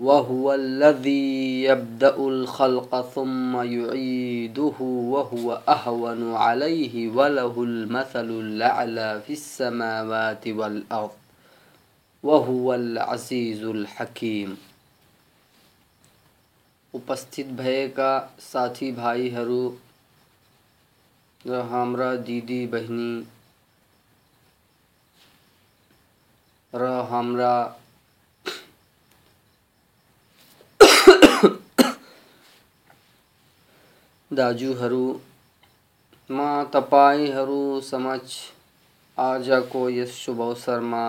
अल्लज़ी यब्दउल ख़ल्क़ थुम्म युईदुहु वहुव अहवनु अलैहि वलहुल मसलुल अअला फ़िस समावाति वल अर्द वहुवल अज़ीज़ुल हकीम उपस्थित भएका साथी भाइहरू र हाम्रा दिदी बहिनी र हाम्रा दाजुहरूमा तपाईँहरू समक्ष आजको यस शुभ अवसरमा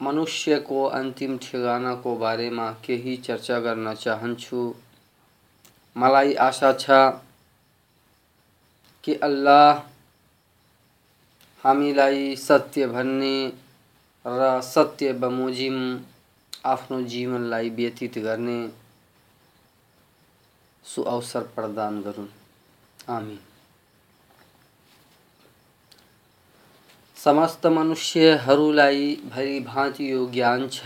मनुष्यको अन्तिम ठेगानाको बारेमा केही चर्चा गर्न चाहन्छु। मलाई आशा छ कि अल्लाह हामीलाई सत्य भन्ने र सत्य बमोजिम आफ्नो जीवनलाई व्यतीत गर्ने सुअवसर प्रदान गरून्। आमिन। समस्त मनुष्यहरूलाई भरिभाँति यो ज्ञान छ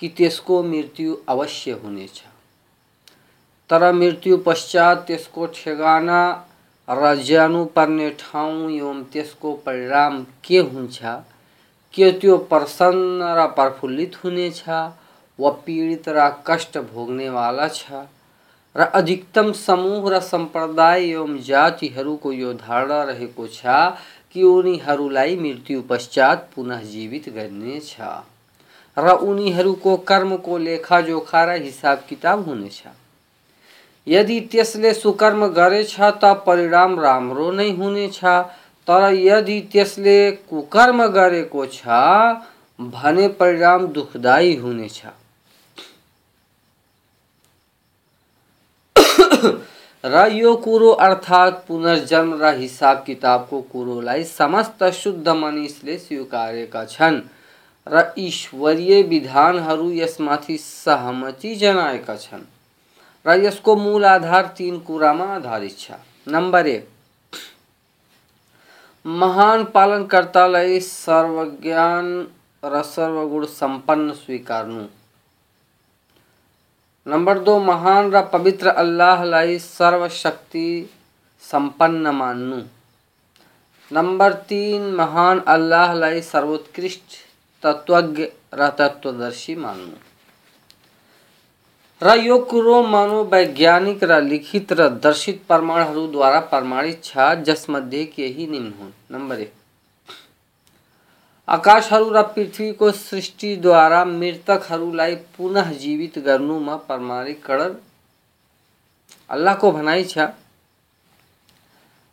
कि त्यसको मृत्यु अवश्य हुनेछ। तर मृत्यु पश्चात त्यसको ठेगाना र जानुपर्ने ठाउँ एवं त्यसको परिणाम के हुन्छ? के प्रसन्न र प्रफुल्लित हुनेछ वा पीडित र कष्ट भोग्नेवाला छ। र अधिकतम समूह र सम्प्रदाय एवं जातिहरूको यो धारणा रहेको छ कि उनीहरूलाई मृत्यु पश्चात पुनः जीवित गर्नेछ र उनीहरूको कर्मको लेखाजोखा र हिसाब किताब हुनेछ यदि त्यसले सुकर्म गरेछ, त परिणाम राम्रो नै हुनेछ तर यदि त्यसले कुकर्म गरेको छ, भने परिणाम दुःखदायी हुनेछ र यो कुरो अर्थात् पुनर्जन्म र हिसाब किताबको कुरोलाई समस्त शुद्ध मानिसले स्वीकारेका छन् र ईश्वरीय विधानहरू यसमाथि सहमति जनाएका छन्। र यसको मूल आधार तीन कुरामा आधारित छ। नम्बर एक महान पालनकर्तालाई सर्वज्ञान र सर्वगुण सम्पन्न स्वीकार्नु। नम्बर दो, महान र पवित्र अल्लाहलाई सर्वशक्ति सम्पन्न मान्नु। नम्बर तिन, महान अल्लाहलाई सर्वोत्कृष्ट तत्त्वज्ञ र तत्त्वदर्शी मान्नु। र यो कुरो मनोवैज्ञानिक र लिखित र दर्शित प्रमाणहरूद्वारा प्रमाणित छ जसमध्ये केही निम्न हुन् नम्बर एक आकाशहरू र पृथ्वीको सृष्टिद्वारा मृतकहरूलाई पुनः जीवित गर्नुमा प्रमाणीकरण अल्लाहको भनाइ छ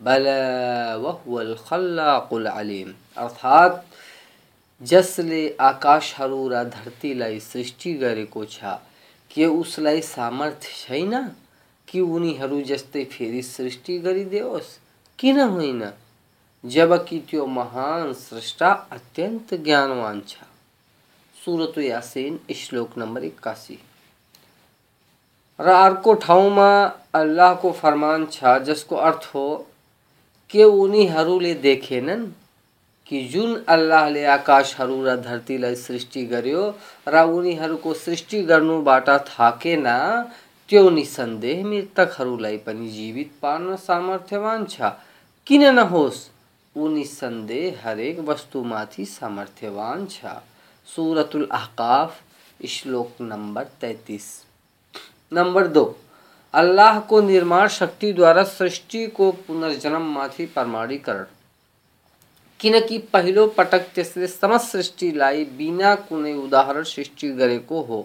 बला वहुवल खल्लाकुल अलिम। अर्थात्, जसले आकाशहरू र धरतीलाई सृष्टि गरेको छ, के उसलाई सामर्थ्य छैन कि उनीहरू जस्तै फेरि सृष्टि गरिदियोस् किन होइन जबकि त्यो महान स्रष्टा अत्यन्त ज्ञानवान छ। सुरत यासिन, श्लोक नम्बर एक्कासी र अर्को ठाउँमा अल्लाहको फरमान छ, जसको अर्थ हो के उनीहरूले देखेनन् कि जुन अल्लाहले आकाशहरू र धरतीलाई सृष्टि गर्यो र उनीहरूको सृष्टि गर्नुबाट थाकेन, त्यो निसन्देह मृतकहरूलाई पनि जीवित पार्न सामर्थ्यवान छ। किन नहोस्, ऊ निसन्देह हरेक वस्तुमाथि सामर्थ्यवान छ। सुरतुल अहकाफ, श्लोक नम्बर तैतिस। नम्बर दो अल्लाहको निर्माण शक्तिद्वारा सृष्टिको पुनर्जन्ममाथि प्रमाणीकरण किनकि पहिलो पटक त्यसले समस्त सृष्टिलाई बिना कुनै उदाहरण सृष्टि गरेको हो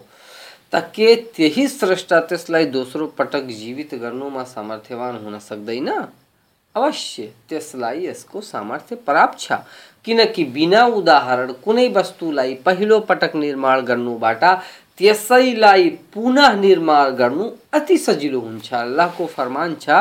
त के त्यही स्रष्टा त्यसलाई दोस्रो पटक जीवित गर्नुमा सामर्थ्यवान हुन सक्दैन अवश्य त्यसलाई यसको सामर्थ्य प्राप्त छ। किनकि बिना उदाहरण कुनै वस्तुलाई पहिलो पटक निर्माण गर्नुबाट त्यसैलाई पुनः निर्माण गर्नु अति सजिलो हुन्छ अल्लाहको फरमान छ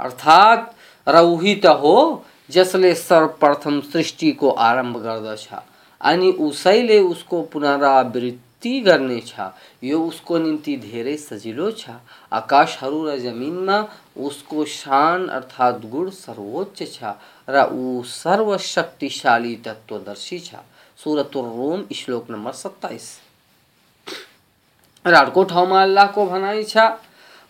अर्थात रौहित हो जसले सर्वप्रथम सृष्टिको आरम्भ गर्दछ अनि उसैले उसको पुनरावृत्ति गर्नेछ यो उसको निम्ति धेरै सजिलो छ आकाशहरू र जमिनमा उसको शान अर्थात् गुण सर्वोच्च छ र ऊ सर्वशक्तिशाली तत्वदर्शी छ सुरत रोम श्लोक नम्बर सत्ताइस र अर्को ठाउँमा अल्लाहको भनाइ छ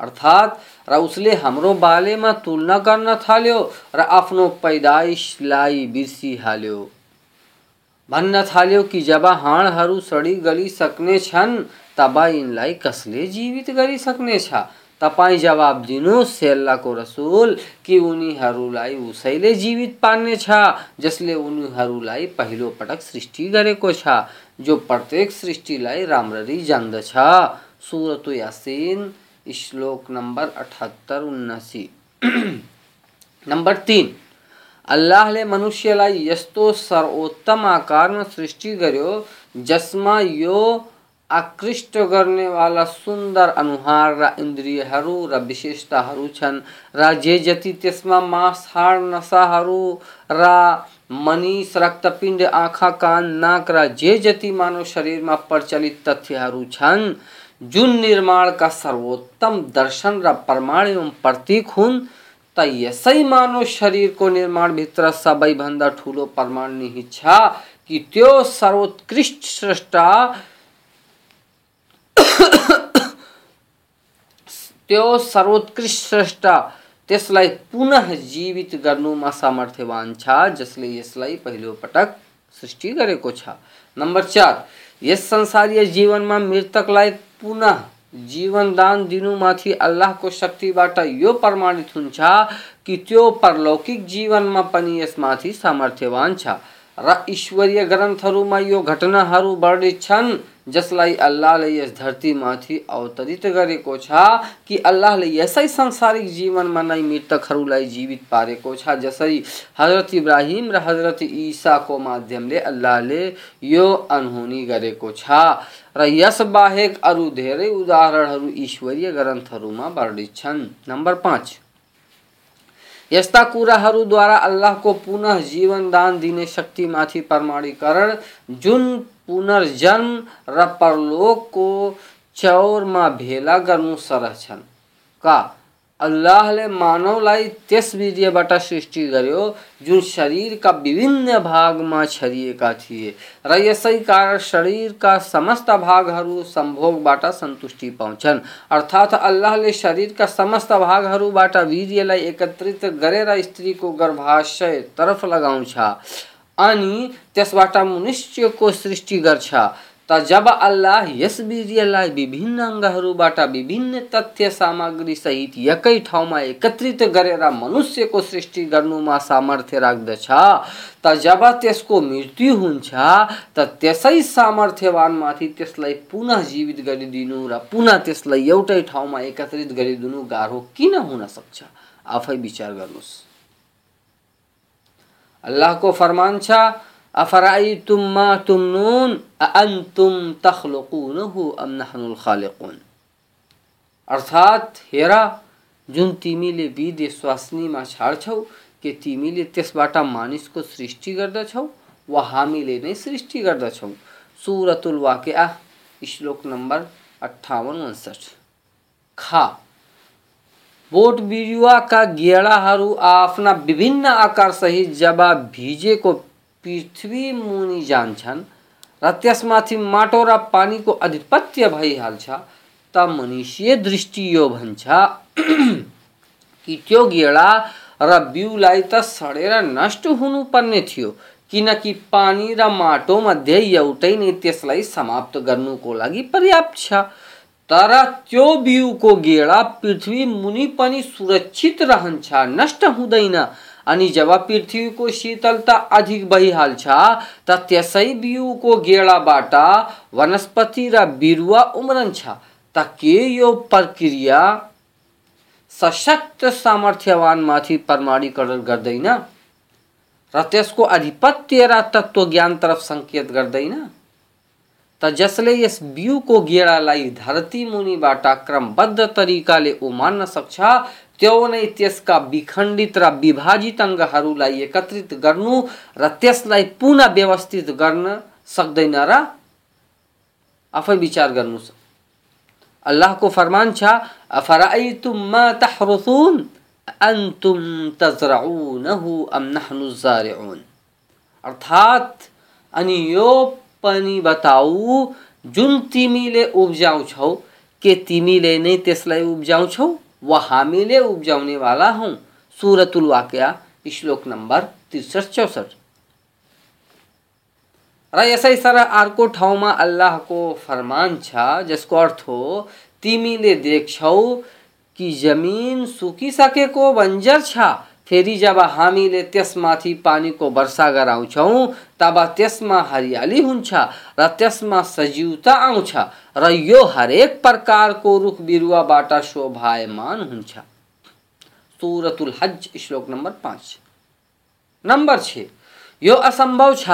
अर्थात् र उसले हाम्रो बारेमा तुलना गर्न थाल्यो र आफ्नो पैदाइसलाई बिर्सिहाल्यो भन्न थाल्यो कि जब हाडहरू सडी गलिसक्ने छन् तब यिनलाई कसले जीवित गरिसक्नेछ तपाईँ जवाब दिनुहोस् सेल्लाको रसुल, कि उनीहरूलाई उसैले जीवित पार्नेछ जसले उनीहरूलाई पहिलो पटक सृष्टि गरेको छ, जो प्रत्येक सृष्टिलाई राम्ररी जान्दछ। सुरत यासिन, श्लोक नम्बर अठहत्तर, उन्नासी। नम्बर तिन। अल्लाहले मनुष्यलाई यस्तो सर्वोत्तम आकारमा सृष्टि गर्यो, जसमा यो आकृष्ट गर्नेवाला सुन्दर अनुहार र इन्द्रियहरू र विशेषताहरू छन्। र जे जति त्यसमा मांस हाड नसाहरू र मनिस रक्तपिण्ड, आँखा, कान, नाक। र जे जति मानव शरीरमा प्रचलित तथ्यहरू छन्। जुन निर्माणका सर्वोत्तम दर्शन र प्रमाण एवं प्रतीक हुन्, त यसै मानव शरीरको निर्माणभित्र सबैभन्दा ठुलो प्रमाण निहित कि त्यो सर्वोत्कृष्ट स्रष्टा त्यो सर्वोत्कृष्ट श्रेष्ठ त्यसलाई पुनः जीवित गर्नुमा सामर्थ्यवान छ, जसले यसलाई पहिलो पटक सृष्टि गरेको छ। नम्बर चार, यस संसारीय जीवनमा मृतकलाई पुनः जीवन दान दिनुमाथि अल्लाहको शक्तिबाट यो प्रमाणित हुन्छ कि त्यो परलौकिक जीवनमा पनि यसमाथि सामर्थ्यवान छ। र ईश्वरीय ग्रन्थहरूमा यो घटनाहरू वर्णित छन्। जसलाई अल्लाहले यस धरतीमाथि अवतरित गरेको छ कि अल्लाहले यसै सांसारिक जीवनमा नै मृतकहरूलाई जीवित पारेको छ जसरी हज़रत इब्राहिम र हज़रत ईसाको माध्यमले अल्लाहले यो अनहोनी गरेको छ र अरू धेरै उदाहरणहरू ईश्वरीय ग्रन्थहरूमा वर्णित छन्। नम्बर पाँच। यस्ता कुराहरूद्वारा अल्लाहको पुनः जीवन दान दिने शक्तिमाथि प्रमाणीकरण, जुन पुनर्जन्म र परलोकको चौरमा भेला गर्नु सरह छन्। का अल्लाहले मानवलाई त्यस वीर्यबाट सृष्टि गर्यो जुन शरीरका विभिन्न भागमा छरिएका थिए र यसै कारण शरीरका समस्त भागहरू सम्भोगबाट सन्तुष्टि पाउँछन्। अर्थात् अल्लाहले शरीरका समस्त भागहरूबाट वीर्यलाई एकत्रित गरेर स्त्रीको गर्भाशय तर्फ लगाउँछ। अनि त्यसबाट मनुष्यको सृष्टि गर्छ। त जब अल्लाह यस वीर्यलाई विभिन्न अङ्गहरूबाट विभिन्न तथ्य सामग्री सहित एकै ठाउँमा एकत्रित गरेर मनुष्यको सृष्टि गर्नुमा सामर्थ्य राख्दछ त जब त्यसको मृत्यु हुन्छ त त्यसै सामर्थ्यवानमाथि त्यसलाई पुनः जीवित गरिदिनु र पुनः त्यसलाई एउटै ठाउँमा एकत्रित गरिदिनु गाह्रो किन हुन सक्छ? आफै विचार गर्नुहोस्। अल्लाहको फरमान छ, अफराइतुम मा तुमनून, अअंतुम तख्लुकूनहु अम नहनुल खालिकून? अर्थात्, हेर, जुन तिमीले विधे स्वास्नीमा छाड्छौ के तिमीले त्यसबाट मानिसको सृष्टि गर्दछौ वा हामीले नै सृष्टि गर्दछौ सुरतुल वाकिया श्लोक नम्बर अठावन उन्सठ। खा। बोट बिरुवाका गेडाहरू आफ्ना विभिन्न आकारसहित जब भिजेको पृथ्वी मुनि जान्छन्। र त्यसमाथि माटो र पानीको आधिपत्य भइहाल्छ त मनुष्य दृष्टि यो भन्छ कि त्यो गेडा र बिउलाई त सडेर नष्ट हुनुपर्ने थियो, किनकि पानी र माटो मध्ये एउटै नै त्यसलाई समाप्त गर्नुको लागि पर्याप्त छ। तर त्यो बिउको गेडा, पृथ्वी मुनि पनि सुरक्षित रहन्छ नष्ट हुँदैन अनि जब पृथ्वीको शीतलता अधिक भइहाल्छ त त्यसै बिउको गेडाबाट वनस्पति र बिरुवा उम्रन्छ त के यो प्रक्रिया सशक्त सामर्थ्यवानमाथि प्रमाणीकरण गर्दैन र त्यसको आधिपत्य र तत्त्वज्ञानतर्फ सङ्केत गर्दैन त जसले यस बिउको गेडालाई धरती मुनिबाट क्रमबद्ध तरिकाले उमार्न सक्छ त्यो नै त्यसका विखण्डित र विभाजित अङ्गहरूलाई एकत्रित गर्नु र त्यसलाई पुनः व्यवस्थित गर्न सक्दैन र आफै विचार गर्नुहोस् अल्लाहको फरमान छ अफराइतुम मा तहरुसून अंतुम तजरऊनहु अम नहनु जारिऊन। अर्थात, अनि यो पनि बताऊ, जुन तिमीले उब्जाउँछौ, के तिमीले नै त्यसलाई उब्जाउँछौ? वा हामीले उब्जाउनेवाला हौ? सुरतुल वाक्या, श्लोक नम्बर त्रिसठ, चौसठ। र यसै सरह अर्को ठाउँमा अल्लाहको फरमान छ, जसको अर्थ हो, तिमीले देख्छौ कि जमिन सुकिसकेको बन्जर छ। फेरि जब हामीले त्यसमाथि पानीको वर्षा गराउँछौँ, तब त्यसमा हरियाली हुन्छ र त्यसमा सजीवता आउँछ र यो हरेक प्रकारको रुख बिरुवाबाट शोभायमान हुन्छ। सुरतुल हज श्लोक नम्बर पाँच। नम्बर छ, यो असम्भव छ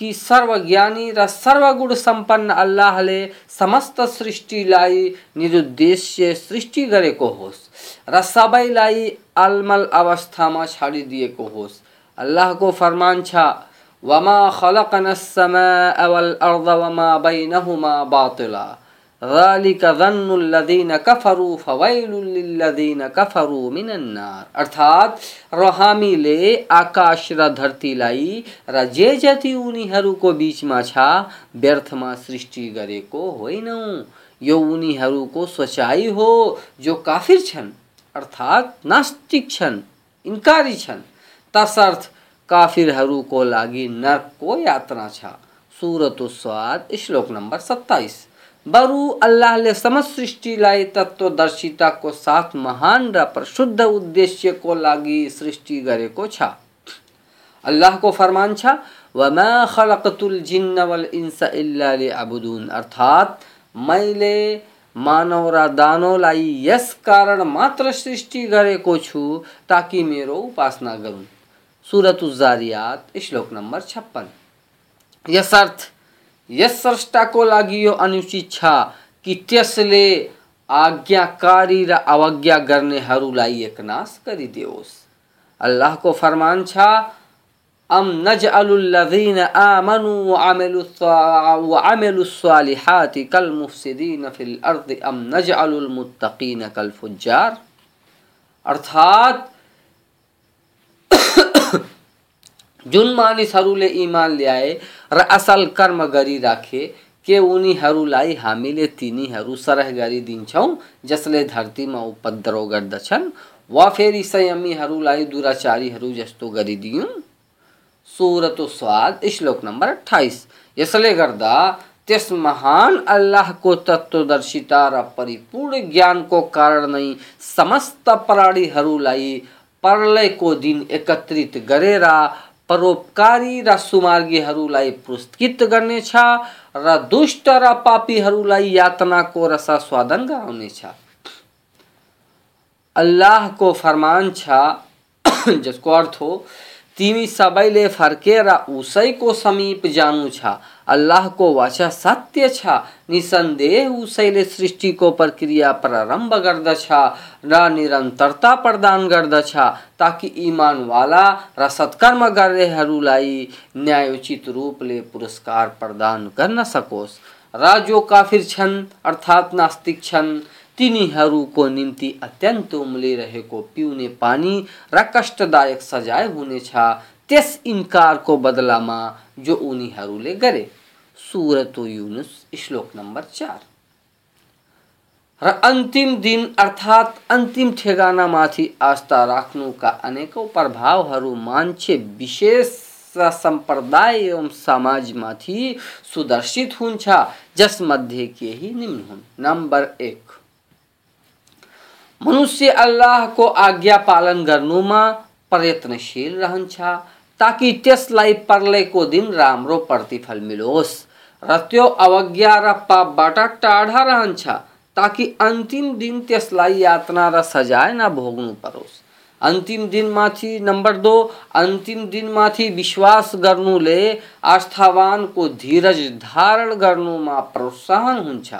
कि सर्वज्ञानी र सर्वगुण संपन्न अल्लाह ने समस्त सृष्टि लाई निरुद्देश्य सृष्टि गरेको होस् र सबैलाई अलमल अवस्थामा छाडिदिएको होस्। अल्लाहको फरमान छ, वमा खलकन समय अवल अर्द वमा बैनहुमा बातुला। अर्थात आकाश र धरतीलाई र जे जति छ सृष्टि गरेको होइनौ यो उनीहरूको सोचाइ हो जो काफिर छन् अर्थात नास्तिक छन् इन्कारी छन् तसर्थ काफिरहरूको लागि नर्कको यात्रा छ सुरत स्वाद श्लोक नंबर सत्ताइस बरु अल्लाहले समस्त सृष्टिलाई तत्त्वदर्शिताको साथ महान र प्रशुद्ध उद्देश्यको लागि सृष्टि गरेको छ। अल्लाहको फरमान छ, वमा खलकतुल जिन्न वल इन्स इल्ला लिअबुदुन अर्थात, मैले मानव र दानवलाई यस कारण मात्र सृष्टि गरेको छु ताकि मेरो उपासना गरून्। सुरत जारियात, श्लोक नम्बर छप्पन। यसर्थ यस स्रष्टाको लागि यो अनुचित छ कि त्यसले आज्ञाकारी र अवज्ञा गर्नेहरूलाई एकनाश गरिदियोस्। अल्लाहको फरमान छ, अम नजअलुल्लज़ीन आमनु वअमिलु स्वालिहाति कल मुफसिदीन फिल अर्द, अम नजअलुल मुत्तकीन कल फुज्जार। अर्थात जुन मानिसहरूले इमान ल्याए र असल कर्म गरिराखे के उनीहरूलाई हामीले तिनीहरू सरह गरिदिन्छौँ जसले धरतीमा उपद्रव गर्दछन्? वा फेरि संयमीहरूलाई दुराचारीहरू जस्तो गरिदियौँ सुरत स्वाद श्लोक नम्बर अठाइस यसले गर्दा, त्यस महान अल्लाहको तत्त्वदर्शिता र परिपूर्ण ज्ञानको कारण नै समस्त प्राणीहरूलाई प्रलयको दिन एकत्रित गरेर परोपकारी र सुमार्गीहरूलाई पुरस्कृत गर्नेछ र दुष्ट र पापीहरूलाई यातनाको रसा स्वादन गराउनेछ। अल्लाहको फरमान छ, जसको अर्थ हो तिमी सबैले फर्केर उसैको समीप जानु छ। अल्लाहको वाचा सत्य छ। निसन्देह उसैले सृष्टिको प्रक्रिया प्रारम्भ गर्दछ र निरन्तरता प्रदान गर्दछ ताकि इमानवाला र सत्कर्म गर्नेहरूलाई न्यायोचित रूपले पुरस्कार प्रदान गर्न सकोस्। र जो काफिर छन् अर्थात् नास्तिक छन्। तिनीहरूको निम्ति अत्यन्त उम्लिरहेको पिउने पानी र कष्टदायक सजाय हुनेछ। त्यस इन्कारको बदलामा जो उनीहरूले गरे। सुरत युनुस, श्लोक नम्बर चार। र अन्तिम दिन अर्थात् अन्तिम ठेगानामाथि आस्था राख्नुका अनेकौँ प्रभावहरू मान्छे विशेष र सम्प्रदाय एवं समाजमाथि सुदर्शित हुन्छ, जसमध्ये केही निम्न हुन्। नम्बर एक। मनुष्य अल्लाहको आज्ञा पालन गर्नुमा प्रयत्नशील रहन्छ ताकि त्यसलाई पर्लेको दिन राम्रो प्रतिफल मिलोस्। र त्यो अवज्ञा र पापबाट टाढा रहन्छ ताकि अन्तिम दिन त्यसलाई यातना र सजाय नभोग्नु परोस्। अन्तिम दिनमाथि, नम्बर दो, अन्तिम दिनमाथि विश्वास गर्नुले आस्थावानको धीरज धारण गर्नुमा प्रोत्साहन हुन्छ।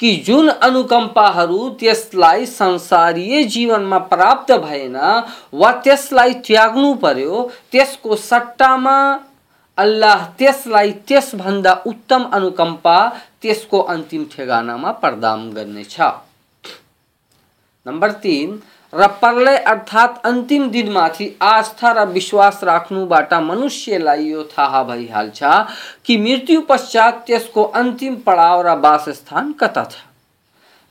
कि जुन अनुकम्पाहरू त्यसलाई संसारीय जीवनमा प्राप्त भएन वा त्यसलाई त्याग्नु पर्यो, त्यसको सट्टामा अल्लाह त्यसलाई त्यसभन्दा उत्तम अनुकम्पा, त्यसको अन्तिम ठेगानामा प्रदान गर्नेछ। नम्बर तिन र प्रलय अर्थात् अन्तिम दिनमाथि आस्था र विश्वास राख्नुबाट मनुष्यलाई यो थाहा भइहाल्छ कि मृत्यु पश्चात त्यसको अन्तिम पडाव र वासस्थान कता छ?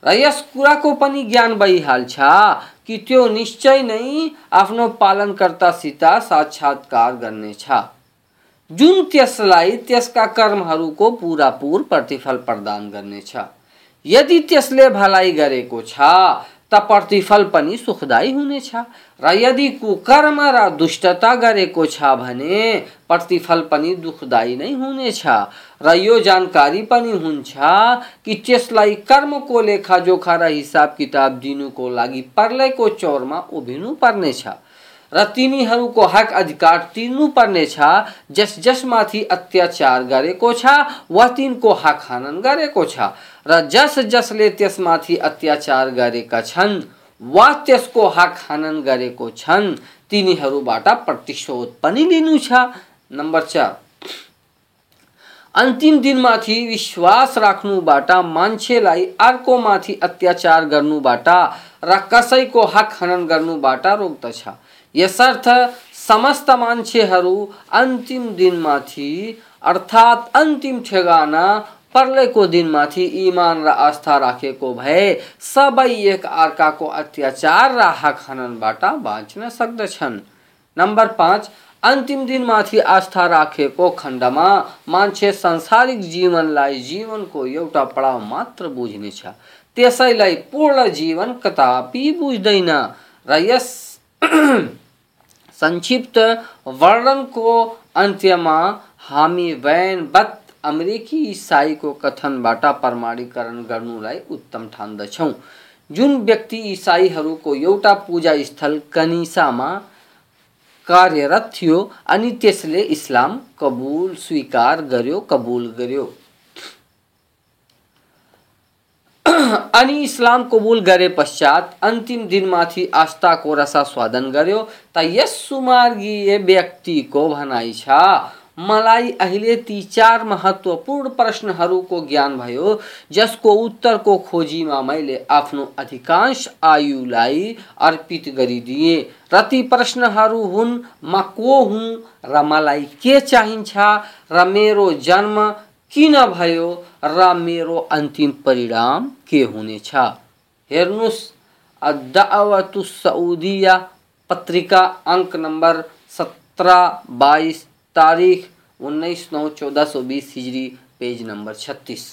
र यस कुराको पनि ज्ञान भइहाल्छ कि त्यो निश्चय नै आफ्नो पालनकर्तासित साक्षात्कार गर्नेछ। जुन त्यसलाई त्यसका कर्महरूको पुरापुर प्रतिफल प्रदान गर्नेछ। यदि त्यसले भलाइ गरेको छ त प्रतिफल पनि सुखदायी हुनेछ र यदि कुकर्म र दुष्टता गरेको छ भने प्रतिफल पनि दुखदायी नै हुनेछ र यो जानकारी पनि हुन्छ कि त्यसलाई कर्मको लेखाजोखा र हिसाब किताब दिनुको लागि पर्लेको चौरमा उभिनु पर्नेछ र तिनीहरूको हक अधिकार पर्नेछ जस जसमाथि अत्याचार गरेको छ, वा तिनको हक हनन गरेको छ। र जस जसले त्यसमाथि अत्याचार गरेका छन्, वा त्यसको हक हनन गरेको छन्, तिनीहरूबाट प्रतिशोध पनि लिनु छ। नम्बर चार अन्तिम दिनमाथि विश्वास राख्नुबाट मान्छेलाई अर्कोमाथि अत्याचार गर्नुबाट र कसैको हक हनन गर्नुबाट रोक्दछ। यसर्थ समस्त मान्छेहरू अन्तिम दिनमाथि, अर्थात् अन्तिम ठेगाना पर्लेको दिनमाथि इमान र आस्था राखेको भए, सबै एक अर्काको अत्याचार र हक हननबाट बाँच्न सक्दछन्। नम्बर पाँच, अन्तिम दिनमाथि आस्था राखेको खण्डमा मान्छे सांसारिक जीवनलाई जीवनको एउटा पडाव मात्र बुझ्नेछ। त्यसैलाई पूर्ण जीवन कदापि बुझ्दैन र यस संक्षिप्त वर्णनको अन्त्यमा हामी वैनवत अमेरिकी इसाईको कथनबाट प्रमाणीकरण गर्नुलाई उत्तम ठान्दछौँ। जुन व्यक्ति इसाईहरूको एउटा पूजा स्थल कनिसामा कार्यरत थियो अनि त्यसले इस्लाम कबुल स्वीकार गर्यो, कबुल गर्यो। अनि इस्लाम कबुल गरे पश्चात अन्तिम दिनमाथि आस्थाको रसा स्वादन गर्यो। त यस सुमार्गीय व्यक्तिको भनाइ छ, मलाई अहिले ती चार महत्त्वपूर्ण प्रश्नहरूको ज्ञान भयो, जसको उत्तरको खोजीमा मैले आफ्नो अधिकांश आयुलाई अर्पित गरिदिएँ र ती प्रश्नहरू हुन्, म को हुँ र मलाई के चाहिन्छ र मेरो जन्म किन भयो, र मेरो अन्तिम परिणाम के हुनेछ हेर्नुहोस् दावतु सउदिया पत्रिका अङ्क नम्बर सत्र बाइस तारिख उन्नाइस नौ चौध सौ बिस, हिजरी, पेज नम्बर छत्तिस।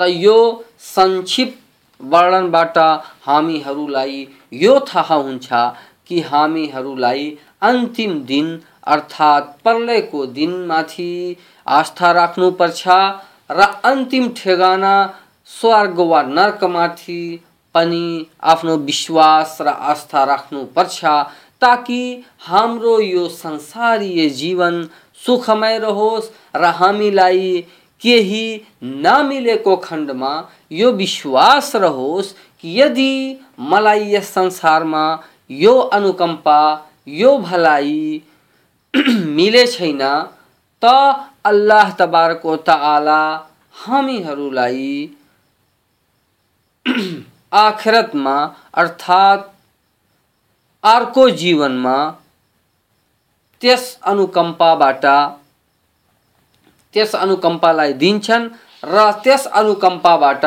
त यो संक्षिप्त वर्णनबाट हामीहरूलाई यो थाहा हुन्छ कि हामीहरूलाई अन्तिम दिन अर्थात् प्रलयको दिनमाथि आस्था राख्नुपर्छ र अन्तिम ठेगाना स्वर्ग वा नर्कमाथि पनि आफ्नो विश्वास र आस्था राख्नुपर्छ ताकि हाम्रो यो संसारीय जीवन सुखमय रहोस् र हामीलाई केही नमिलेको खण्डमा यो विश्वास रहोस् कि यदि मलाई यस संसारमा यो अनुकम्पा, यो भलाइ मिले छैन त अल्लाह तबारको तआला हामीहरूलाई आखिरतमा अर्थात् अर्को जीवनमा त्यस अनुकम्पाबाट त्यस अनुकम्पालाई दिन्छन् र त्यस अनुकम्पाबाट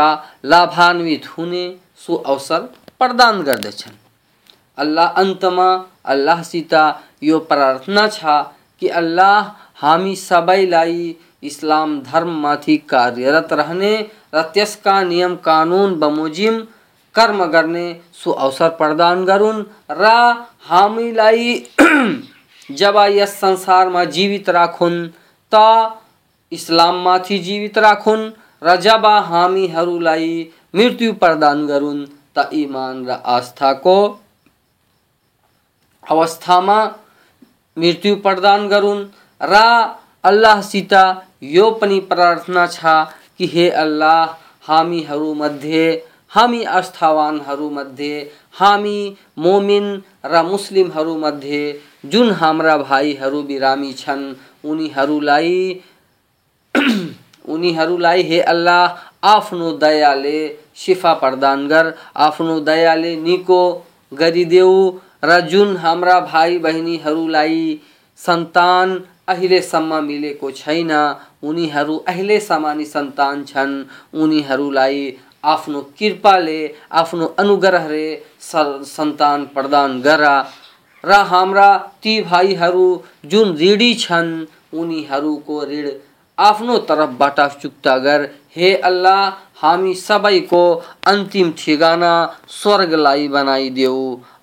लाभान्वित हुने सु अवसर प्रदान गर्दछन्। अल्लाह अंतमा, अल्लाह सीता, यो प्रार्थना छा कि अल्लाह हामी सबैलाई इस्लाम धर्ममाथि कार्यरत रहने र त्यसका नियम कानुन बमोजिम कर्म गर्ने सु अवसर प्रदान गरून् र हामीलाई जब यस संसारमा जीवित राखुन्, त इस्लाममाथि जीवित राखुन्। र जब हामीहरूलाई मृत्यु प्रदान गरून् त इमान र आस्थाको अवस्थामा मृत्यु प्रदान गरून्। र अल्लाहसित यो पनि प्रार्थना छ कि हे अल्लाह हामीहरूमध्ये हामी आस्थावानहरूमध्ये हामी मोमिन र मुस्लिमहरूमध्ये जुन हाम्रा भाइहरू बिरामी छन्, उनीहरूलाई उनीहरूलाई हे अल्लाह, आफ्नो दयाले शिफा प्रदान गर, आफ्नो दयाले निको गरिदेऊ। र जुन हाम्रा भाइ बहिनीहरूलाई सन्तान अहिलेसम्म मिलेको छैन। उनीहरू अहिलेसम्म नि सन्तान छन्। उनीहरूलाई आफ्नो कृपाले आफ्नो अनुग्रहले सन्तान प्रदान गर। र हाम्रा ती भाइहरू जुन ऋणी छन् उनीहरूको ऋण आफ्नो तर्फबाट चुक्ता गर। हे अल्लाह, हामी सबैको अन्तिम ठेगाना स्वर्गलाई बनाइदेऊ